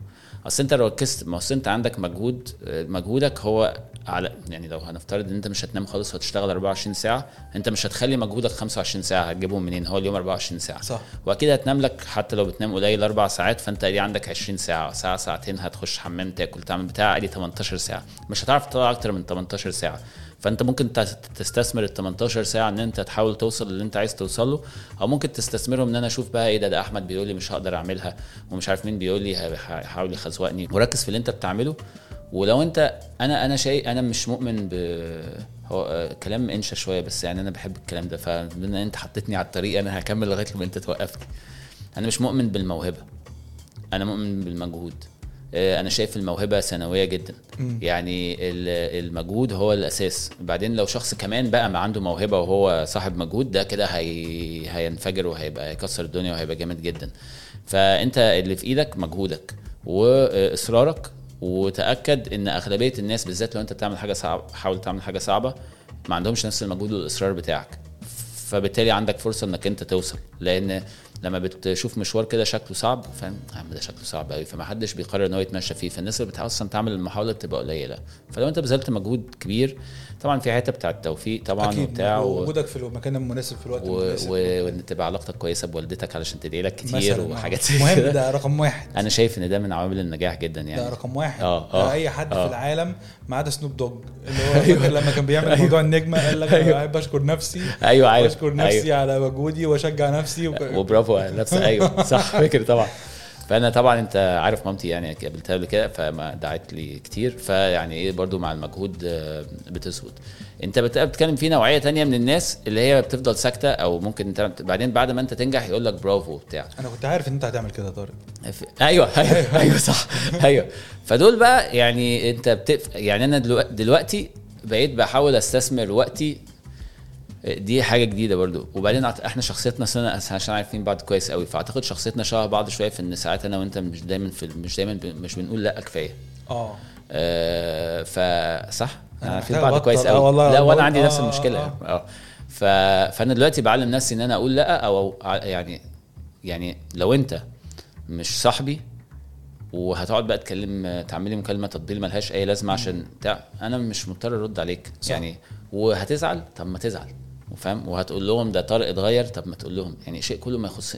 أصل انت لو ركزت ما أصل انت عندك مجهود مجهودك هو على يعني لو هنفترض إن انت مش هتنام خالص وهتشتغل 24 ساعة أنت مش هتخلي مجهودك 25 ساعة هتجيبهم منين؟ هو اليوم 24 ساعة. صح. وأكيد هتنام لك حتى لو بتنام قليل أربع ساعات فأنت دي عندك 20 ساعة ساعة ساعتين هتخش حمام تاكل تعمل بتاع ادي 18 ساعة. مش هتعرف تطلع أكتر من 18 ساعة. فانت ممكن تس- تستثمر ال 18 ساعة ان انت تحاول توصل اللي انت عايز توصل له أو ممكن تستثمرهم ان أنا أشوف بقى إيه ده ده احمد بيقول لي مش هقدر اعملها ومش عارف مين بيقول لي هيحاول يخزوقني. وركز في اللي انت بتعمله ولو انت أنا أنا شيء أنا مش مؤمن ب هو آه، كلام انشا شوية بس يعني أنا بحب الكلام ده فبما ان انت حطيتني على الطريق أنا هكمل لغاية لما انت توقفني. أنا مش مؤمن بالموهبة أنا مؤمن بالمجهود. أنا شايف الموهبة ثانوية جدا. يعني ال- المجهود هو الأساس. بعدين لو شخص كمان بقى ما عنده موهبة وهو صاحب مجهود ده كده هي... هينفجر وهيبقى يكسر الدنيا وهيبقى جامد جدا. فأنت اللي في إيدك مجهودك وإصرارك. وتأكد إن أغلبية الناس بالذات لو أنت بتعمل حاجة صعبه حاول تعمل حاجة صعبة ما عندهمش نفس المجهود والإصرار بتاعك. فبالتالي عندك فرصة إنك أنت توصل. لأن لما بتشوف مشوار كده شكله صعب فاهم عم ده شكله صعب قوي فما حدش بيقرر إن هو يتمشى فيه فالناس اللي بتحاول أصلا تعمل المحاولة بتبقى قليلة فلو أنت بذلت مجهود كبير طبعا في حتة بتاع التوفيق طبعا وبتاع. وجودك في المكان المناسب في الوقت و... المناسب. وإن تبقى علاقتك كويسة بوالدتك علشان تدعي لك كتير آه. وحاجات زي مهم ده رقم واحد أنا شايف إن ده من عوامل النجاح جدا ده يعني رقم واحد آه، ده آه، أي حد آه. في العالم ما عدا سنوب دوج اللي هو فاكر لما كان بيعمل موضوع النجمة قال لك أنا بحب أشكر نفسي أيوه عارف. وأشكر نفسي أيوة. على مجهودي وأشجع نفسي وك... وبرافو على نفسك. أيوه. [laughs] صح فاكر طبعا. فأنا طبعا أنت عارف مامتي يعني قابلتها قبل كده فما دعت لي كتير. فيعني إيه برضو مع المجهود آه، بتثبت انت بت- بتتكلم في نوعية تانية من الناس اللي هي بتفضل ساكتة أو ممكن انت بعدين بعد ما انت تنجح يقول لك برافو بتاع أنا كنت عارف ان انت هتعمل كده طارق. ف- أيوه [laughs] أيوه أيوه صح أيوه. فدول بقى يعني انت بتف... يعني أنا دلوقتي, بقيت بحاول استثمر وقتي. دي حاجة جديدة برضو. وبعدين إحنا شخصيتنا سنة عشان عارفين بعض كويس قوي. فأعتقد شخصيتنا شبه بعض شوية في إن ساعات أنا وأنت مش دايما في مش دايما. مش بنقول لأ كفاية. آه. آه فصح عارفين محتاج بعض كويس. آه قوي والله لا وأنا عندي نفس آه، المشكلة. آه. آه ف... فأنا دلوقتي بعلم نفسي إن أنا أقول لأ أو يعني يعني لو أنت مش صاحبي وهتقعد بقى تكلم تعملي مكالمة تطبيل ملهاش أي لازمة عشان بتاع أنا مش مضطر أرد عليك. صح. يعني وهتزعل؟ طب ما تزعل وفاهم وهتقول لهم ده طارق اتغير طب ما تقول لهم. يعني شيء كله ما يخص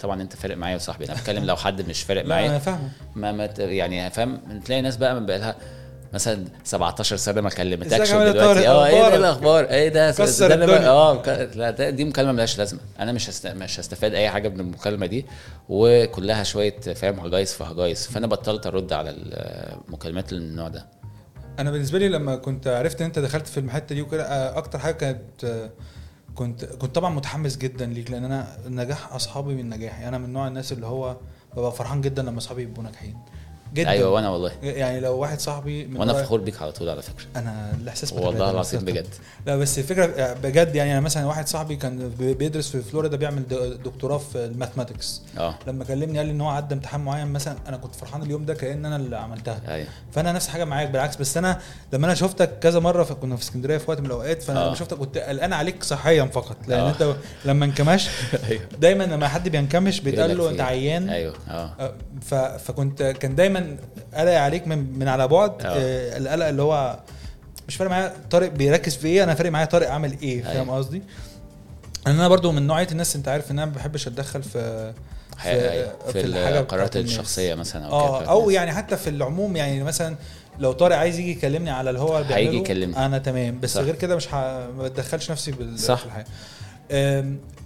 طبعا أنت فارق معايا وصاحبي. أنا بتكلم لو حد مش فارق [laughs] معايا. ما ما يعني فاهم؟ تلاقي ناس بقى بقى لها مثلا 17 سنة ما كلمتكش دلوقتي؟ آه إيه ده؟ أخبارك؟ الأخبار؟ إيه ده؟ كسر الدنيا. آه لا ده دي مكالمة ملهاش لازمة. أنا مش هست... مش هستفاد أي حاجة من المكالمة دي وكلها شوية فاهم هجايس في هجايس فأنا بطلت أرد على المكالمات اللي من النوع ده. أنا بالنسبة لي لما كنت عرفت إن أنت دخلت في الحته دي وكده آه، أكتر حاجة كانت آه، كنت كنت طبعا متحمس جدا ليك لأن أنا نجاح أصحابي من نجاحي. أنا من نوع الناس اللي هو ببقى فرحان جدا لما أصحابي يبقوا ناجحين. جدا. أيوه وأنا والله. يعني لو واحد صاحبي من وأنا فخور بيك على طول على فكرة. أنا الإحساس والله العظيم. بجد. لا بس الفكرة بجد يعني أنا مثلا واحد صاحبي كان بي- بيدرس في فلوريدا بيعمل دكتوراه في ال mathematics. آه. لما كلمني قال لي إن هو عدى امتحان معين مثلا أنا كنت فرحان اليوم ده كأن أنا اللي عملتها. أيوه. فأنا نفس حاجة معاك بالعكس. بس أنا لما أنا شفتك كذا مرة كنا في اسكندرية في وقت من الأوقات فأنا آه. لما شفتك كنت قلقان عليك صحيا فقط. لأن آه. أنت لما انكمش [laughs] أيوه. دايما لما حد بينكمش بيتقال له أنت عيان. أيوه آه. آه،. فكنت كان دايما قلق عليك من من على بعد آه. آه، القلق اللي هو مش فارق معايا طارق بيركز في إيه أنا فارق معايا طارق عامل إيه فاهم أيوة. قصدي؟ لأن أنا برضو من نوعية الناس أنت عارف إن أنا ما بحبش أتدخل في في, أيوة. في, الحاجة القرارات. الشخصية مثلا أو آه كده أو يعني حتى في العموم يعني مثلا لو طارق عايز يجي يكلمني على اللي هو بيعمله هيجي يكلمني. أنا تمام بس صح. غير كده مش ه... ما بتدخلش نفسي بال... صح. في الحياة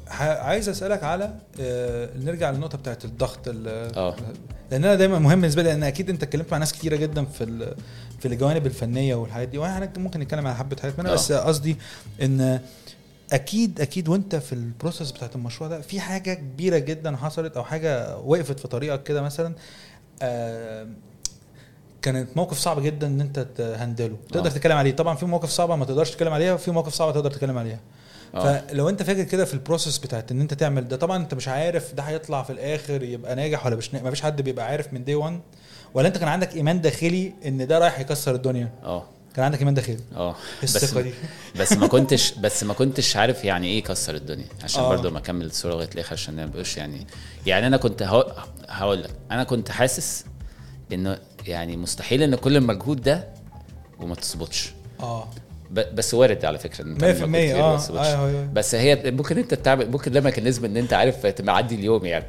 عايز أسألك على آه، نرجع للنقطة بتاعت الضغط ال- آه لأن أنا دايما مهم بالنسبة لي لأن أكيد أنت اتكلمت مع ناس كتيرة جدا في في الجوانب الفنية والحاجات دي وإحنا ممكن نتكلم على حبة حاجات منها آه. بس قصدي إن أكيد أكيد وأنت في البروسيس بتاعت المشروع ده في حاجة كبيرة جدا حصلت أو حاجة وقفت في طريقك كده مثلا آه، كانت موقف صعب جدا إن أنت ت handle ه تقدر آه. تتكلم عليه طبعا في مواقف صعبة ما تقدرش تتكلم عليها وفي مواقف صعبة تقدر تتكلم عليها آه. فلو انت فاكر كده في ال process بتاعت ان انت تعمل ده طبعا انت مش عارف ده هيطلع في الآخر يبقى ناجح ولا مش ناجح مفيش حد بيبقى عارف من day 1 ولا انت كان عندك إيمان داخلي ان ده رايح يكسر الدنيا؟ آه. كان عندك إيمان داخلي؟ آه. بس الثقة دي. [laughs] بس ما كنتش بس ما كنتش عارف يعني إيه يكسر الدنيا. عشان آه. برضه ما أكمل الصورة لغاية الآخر عشان ما بقوش يعني يعني أنا كنت هقول, لك أنا كنت حاسس إنه يعني مستحيل إن كل المجهود ده وما تظبطش. آه. بس وارد على فكرة إن 100% تعمل مجهود كبير وما آه تظبطش. أيوه أيوه بس هي ممكن أنت تعمل ممكن ده mechanism إن أنت عارف معدي اليوم يعني.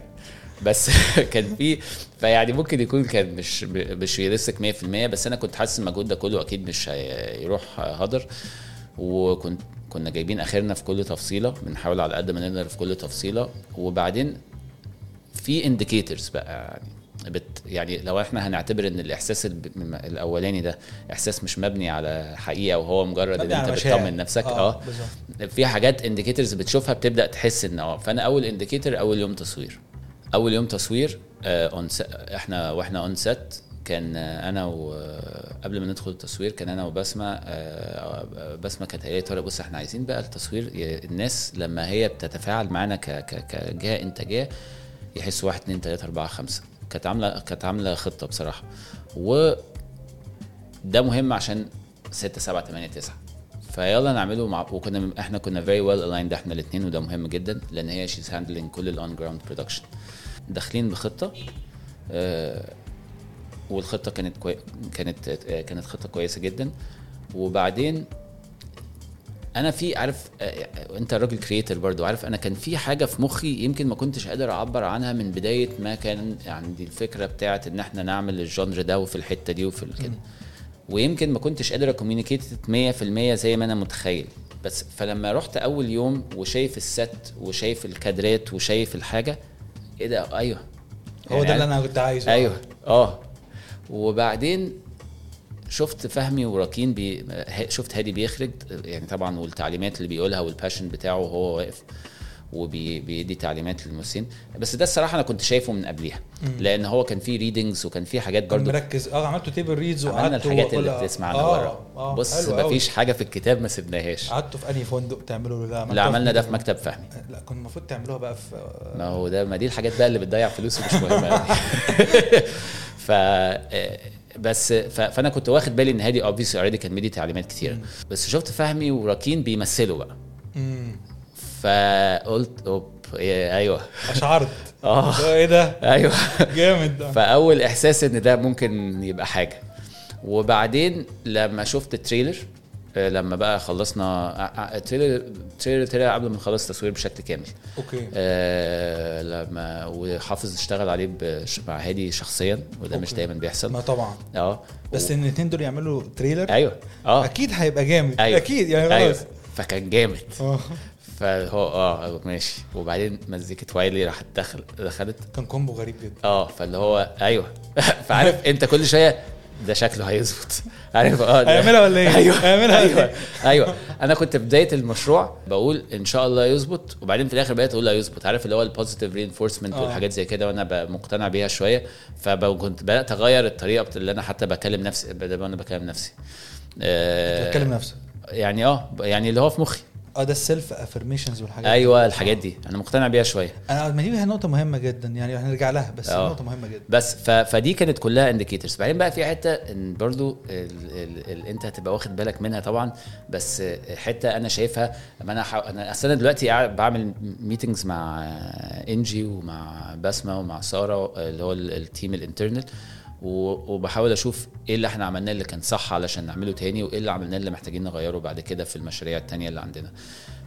بس [laughs] كان في فيعني ممكن يكون كان مش مش realistic 100% بس أنا كنت حاسس المجهود ده كله أكيد مش هيروح هدر. وكنت كنا جايبين آخرنا في كل تفصيلة بنحاول على قد ما نقدر في كل تفصيلة. وبعدين في indicators بقى يعني. but يعني لو إحنا هنعتبر إن الإحساس الأولاني ده إحساس مش مبني على حقيقة وهو مجرد إن أنت. بتطمن نفسك آه, بالظبط. في حاجات indicators بتشوفها بتبدأ تحس إن آه. فأنا أول indicator أول يوم تصوير. أول يوم تصوير آه on إحنا وإحنا on set كان آه، أنا وقبل ما ندخل التصوير كان أنا وبسمة آه، آه، بسمة كانت قايلة لي بص إحنا عايزين بقى التصوير الناس لما هي بتتفاعل معانا ك- ك- كجهة إنتاجية يحسوا واحد اتنين تلاتة أربعة خمسة. كانت عامله كانت عاملة خطة بصراحة. و ده مهم عشان ستة سبعة تمانية تسعة. فيلا نعمله مع وكنا إحنا كنا very well aligned إحنا الاثنين وده مهم جدا لأن هي she's handling كل ال on ground production داخلين بخطة آه والخطة كانت كوي... كانت آه كانت خطة كويسة جدا. وبعدين أنا في عارف آه، أنت راجل creator برضو عارف أنا كان في حاجة في مخي يمكن ما كنتش قادر أعبر عنها من بداية ما كان عندي الفكرة بتاعت إن إحنا نعمل ال genre ده وفي الحتة دي وفي كده. ويمكن ما كنتش قادر ا communicate 100% زي ما أنا متخيل. بس فلما رحت أول يوم وشايف الست وشايف الكادرات وشايف الحاجة إيه ده؟ أيوه. هو ده يعني اللي أنا كنت عايزه. أيوه. آه. وبعدين شفت فهمي وراكين بي شفت هادي بيخرج يعني طبعا والتعليمات اللي بيقولها وال passion بتاعه وهو واقف وبيدي تعليمات للممثلين بس ده الصراحة أنا كنت شايفه من قبليها لأن هو كان فيه readings وكان فيه حاجات برضو. مركز. آه عملتوا table reads وقعدتوا الحاجات اللي وكل- بتسمع عنها آه، بره. آه، بص. مفيش حاجة في الكتاب ما سبناهاش. قعدتوا في أنهي فندق تعملوا لا اللي عملنا ده في مكتب فهمي. لا كنت المفروض تعملوها بقى في ما هو ده ما دي الحاجات بقى اللي بتضيع فلوس ومش مهمة. [laughs] [laughs] ف آه، بس. فانا كنت واخد بالي إن هادي obviously already كان مدي تعليمات كتيره بس شفت فهمي وراكين بيمثلوا بقى. فقلت أوب إيه، أيوه. أشعرت. [laughs] آه. إيه ده؟ أيوه. جامد. ده فأول إحساس إن ده ممكن يبقى حاجة. وبعدين لما شفت ال trailer لما بقى خلصنا آه، آه، ال trailer ال trailer طلع قبل ما نخلص تصوير بشكل كامل. okay. آه لما وحافظ اشتغل عليه مع هادي شخصيا وده مش okay. دايما بيحصل. ما طبعا. آه. بس و- إن الاثنين دول يعملوا trailer؟ أيوه. آه. أكيد هيبقى جامد. أيوه. أكيد يعني أيوه. خلاص فكان جامد. آه. فهو آه ماشي. وبعدين مزيكة وايلي راحت دخل دخلت. كان combo غريب جدا. آه فاللي هو أيوه. [laughs] فعارف أنت كل شوية ده شكله هيظبط. عارف؟ آه هيعملها ولا إيه؟ أيوه. هيعملها أيوه. إيه؟ أيوه. أنا كنت بداية المشروع بقول إن شاء الله يظبط وبعدين في الآخر بقيت أقول لا يظبط. عارف اللي هو ال positive reinforcement آه. والحاجات زي كده وأنا مقتنع بيها شوية. فكنت بدأت أغير الطريقة اللي أنا حتى بكلم نفسي بدل ما أنا بكلم نفسي. آه، بتكلم نفسك. يعني آه يعني اللي هو في مخي. آه ده ال self affirmations والحاجات أيوه دي. الحاجات دي. أنا مقتنع بيها شوية. أنا ما دي نقطة مهمة جدا يعني هنرجع لها بس آه. نقطة مهمة جدا. بس ف... فدي كانت كلها indicators بعدين بقى في حتة إن برضو ال... ال... ال... أنت هتبقى واخد بالك منها طبعا بس حتة أنا شايفها ما أنا ح... أنا أصل أنا دلوقتي قاعد بعمل meetings مع إنجي ومع بسمة ومع سارة اللي هو ال- ال team ال internal وبحاول أشوف إيه اللي إحنا عملناه اللي كان صح علشان نعمله تاني وايه اللي عملناه اللي محتاجين نغيره بعد كده في المشاريع التانية اللي عندنا.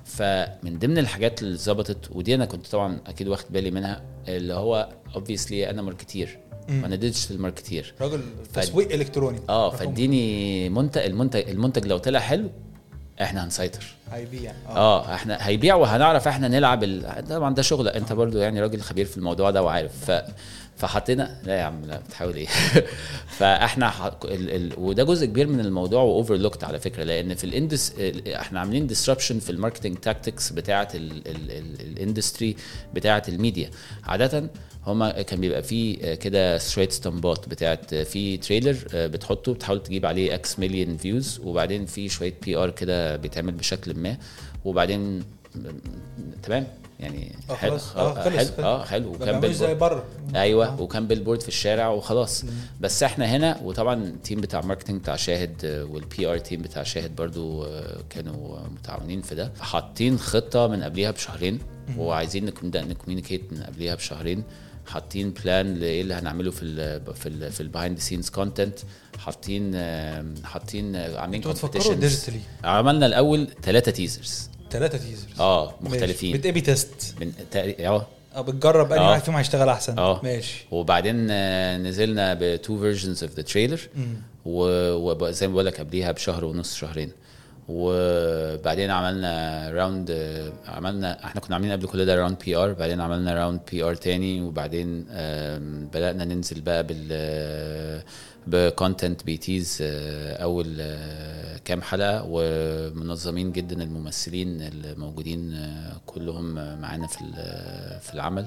فمن ضمن الحاجات اللي ظبطت ودي أنا كنت طبعا أكيد واخد بالي منها اللي هو obviously أنا marketeer مم. وأنا digital marketeer راجل تسويق إلكتروني. آه فاديني منتج المنتج المنتج لو طلع حلو إحنا هنسيطر. هيبيع. آه إحنا هيبيع وهنعرف إحنا نلعب ال... طبعا ده شغل انت برضو يعني راجل خبير في الموضوع ده وعارف. ف... فحطينا لا يا عم لا بتحاول إيه؟ [laughs] فإحنا ح... ال... ال... وده جزء كبير من الموضوع و overlooked على فكرة لأن في ال indus ال- إحنا عاملين disruption في ال marketing tactics بتاعة ال... ال... ال... ال industry بتاعة الميديا. عادة هما كان بيبقى فيه كده شوية ستامبات بتاعت في trailer بتحطه بتحاول تجيب عليه X مليون views وبعدين في شوية PR كده بيتعمل بشكل ما وبعدين تمام؟ يعني آه حلو. خلاص. آه خلص. حلو. آه حلو. وكان بيعملوش زي billboard بره. أيوه آه. وكان billboard في الشارع وخلاص. بس إحنا هنا وطبعا ال team بتاع marketing بتاع شاهد آه، وال PR team بتاع شاهد برضو آه، كانوا متعاونين في ده. حاطين خطة من قبليها بشهرين وعايزين نبدا ن communicate من قبليها بشهرين. حاطين plan لإيه اللي هنعمله في ال في ال في ال behind scenes content حاطين آه، حاطين آه، عاملين. digitally عملنا الأول ثلاثة teasers ثلاثة teasers آه مختلفين. بت A/B test من تقري- آه. آه بتجرب أنهي آه. واحد فيهم هيشتغل أحسن. آه. ماشي. وبعدين آه، نزلنا ب two versions of the trailer. وزي ما بقول لك قبليها بشهر ونص شهرين. وبعدين عملنا round عملنا إحنا كنا عاملين قبل كل ده round PR بعدين عملنا round PR تاني وبعدين بدأنا ننزل بقى بال ب content bits أول آه، كام حلقة ومنظمين جدا الممثلين الموجودين آه، كلهم معانا في في العمل.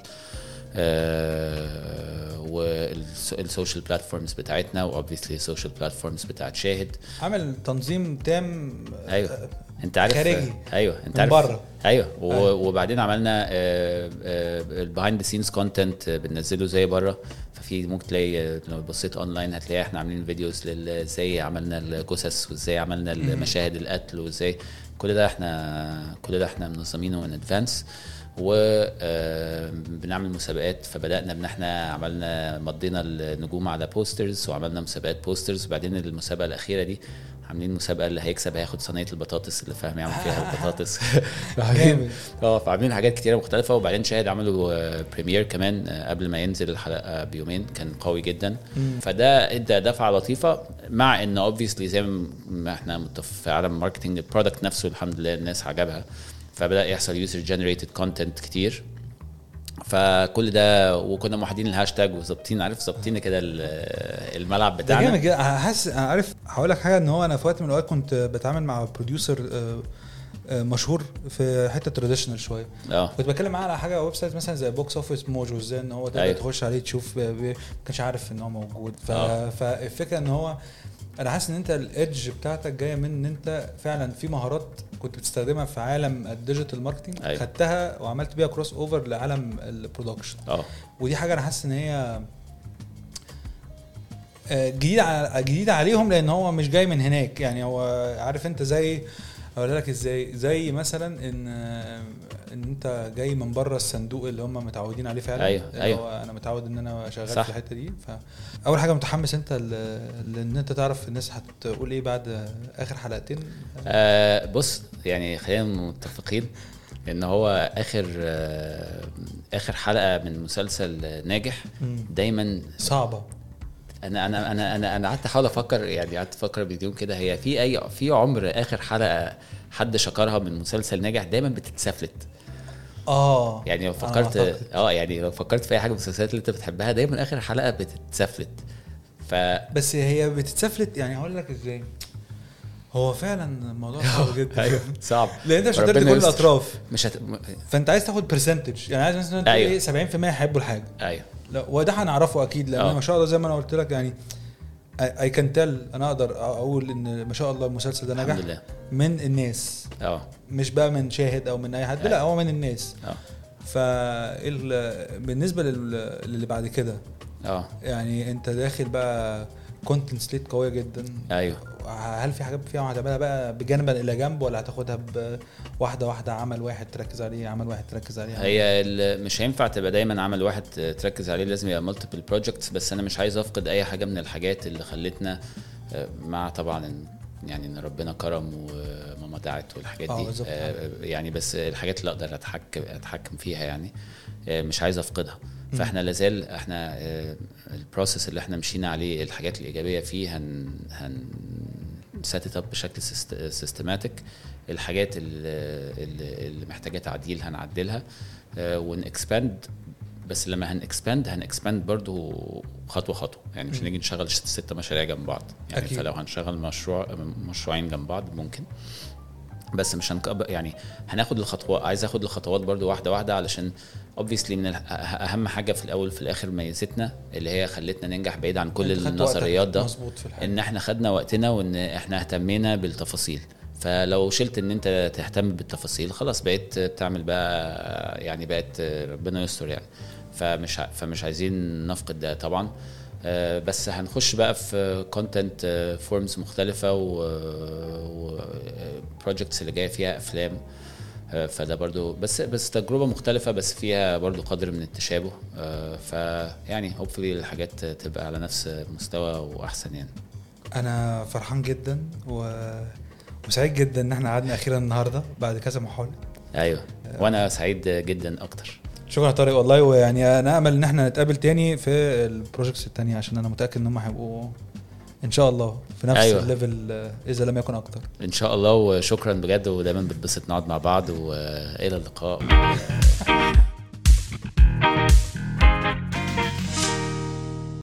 وال social platforms بتاعتنا و obviously ال social platforms بتاعت شاهد. عامل تنظيم تام أيوه. أنت عارف خارجي. أيوه. أنت من عارف. بره. أيوه. أيوة. وبعدين عملنا ال behind the scenes content بننزله زي بره. في ممكن تلاقي لو بصيت اونلاين هتلاقي إحنا عاملين videos إزاي عملنا الجثث وازاي عملنا المشاهد القتل وازاي كل ده إحنا كل ده إحنا منظمينه in advance وبنعمل مسابقات. فبدأنا ان إحنا عملنا مضينا النجوم على posters وعملنا مسابقات posters وبعدين المسابقة الأخيرة دي عاملين مسابقة اللي هيكسب هياخد صينية البطاطس اللي فاهم يعمل فيها [laughs] البطاطس. [laughs] جامد. [laughs] آه فعاملين حاجات كتيرة مختلفة. وبعدين شاهد عملوا آه، premiere كمان آه، قبل ما ينزل الحلقة بيومين. كان قوي جدا. فده إدى دفعة لطيفة مع إن obviously زي ما إحنا في عالم marketing ال product نفسه الحمد لله الناس عجبها. فبدأ يحصل user generated content كتير. فكل ده وكنا موحدين الهاشتاج وظابطين عارف ظابطين كده ال- الملعب ده بتاعنا. جامد جدا. أنا حاسس أنا عارف هقول لك حاجة إن هو أنا في وقت من الأوقات كنت بتعامل مع producer مشهور في حتة traditional شوية. آه. كنت بتكلم معاه على حاجة website مثلا زي Box Office Mojo إزاي إن هو تقدر أيوة. تخش عليه تشوف ب- ما كانش عارف إن هو موجود. ف... آه. فالفكرة إن هو أنا حاسس إن أنت ال edge بتاعتك جاية من إن أنت فعلا في مهارات كنت بتستخدمها في عالم ال digital marketing أيوة. خدتها وعملت بيها crossover لعالم ال production آه. ودي حاجة أنا حاسس إن هي آه، جديدة ع- جديدة عليهم لأن هو مش جاي من هناك. يعني هو عارف أنت زي أقول لك إزاي زي مثلا إن آه، إن أنت جاي من بره الصندوق اللي هم متعودين عليه فعلا اللي أيوة. هو أنا متعود إن أنا شغال صح. في الحتة دي فاول حاجة متحمس أنت ل- لإن أنت تعرف الناس هتقول إيه بعد آخر حلقتين آه بص يعني خلينا متفقين إن هو آخر آه آخر حلقة من مسلسل ناجح. دايما صعبة أنا أنا أنا أنا أنا قعدت أحاول أفكر يعني قعدت أفكر بديون كده هي في أي في عمر آخر حلقة حد شكرها من مسلسل ناجح دايما بتتسفلت آه. يعني لو فكرت. آه يعني لو فكرت في أي حاجة من المسلسلات اللي أنت بتحبها دايما آخر حلقة بتتسفلت. ف بس هي بتتسفلت يعني هقول لك إزاي. هو فعلا الموضوع صعب [laughs] جدا. أيوه [laughs] صعب. لأن أنت مش ربنا كل. الأطراف. مش هت... فأنت عايز تاخد برسنتج يعني عايز مثلا أيوة. إيه 70% هيحبوا الحاجة. أيوه. لا وده هنعرفه أكيد لأن آه. ما شاء الله زي ما أنا قلت لك يعني اي كان تيل أنا أقدر أقول إن ما شاء الله المسلسل ده نجح الحمد لله. من الناس. آه. مش بقى من شاهد أو من أي حد لا أيوة. هو من الناس. آه. فبالنسبه للي بعد كده آه. يعني أنت داخل بقى content slate قوية جدا. أيوه. هل في حاجات فيها هتعملها بقى بجانبا إلى جنب ولا هتاخدها بواحده واحدة عمل واحد تركز عليه عمل واحد تركز عليه؟ عمل هي مش هينفع تبقى دايما عمل واحد تركز عليه لازم يبقى multiple projects بس أنا مش عايز أفقد أي حاجة من الحاجات اللي خلتنا آه، مع طبعا يعني إن ربنا كرم وماما دعت والحاجات آه، دي. آه، يعني بس الحاجات اللي أقدر اتحكم أتحكم فيها يعني مش عايز أفقدها. فاحنا لازال إحنا آه، ال process اللي إحنا مشينا عليه الحاجات الإيجابية فيه هن هن set up بشكل systematic الحاجات اللي, اللي محتاجة تعديل هنعدلها و نـ expand بس لما هنـ expand هنـ expand برضو خطوة خطوة. يعني مش هنيجي نشغل ست ست مشاريع جنب بعض. يعني أكيد. فلو هنشغل مشروع مشروعين جنب بعض ممكن. بس مش هنكب يعني هناخد الخطوات عايز آخد الخطوات برضو واحدة واحدة علشان اوبفيسلي من أهم حاجة في الأول في الآخر ميزتنا اللي هي خلتنا ننجح بعيد عن كل النظريات ده. إن إحنا خدنا وقتنا وإن إحنا اهتمينا بالتفاصيل. فلو شلت إن أنت تهتم بالتفاصيل خلاص بقيت بتعمل بقى يعني بقت ربنا يستر يعني. فمش فمش عايزين نفقد ده طبعا. بس هنخش بقى في content forms مختلفة و projects اللي جاية فيها أفلام. آه، فده برضو بس بس تجربة مختلفة بس فيها برضو قدر من التشابه. آه، فيعني hopefully الحاجات تبقى على نفس مستوى وأحسن يعني. أنا فرحان جدا و... وسعيد جدا إن إحنا قعدنا أخيرا النهارده بعد كذا محاولة. أيوه. وأنا سعيد جدا أكتر. شكرا يا طارق. والله ويعني أنا امل إن إحنا نتقابل تاني في ال projects التانية عشان أنا متأكد إن هم هيبقوا إن شاء الله في نفس أيوة. ال level إذا لم يكن أكتر. إن شاء الله وشكرا بجد ودايما بنبسط نقعد مع بعض وإلى اللقاء. [laughs]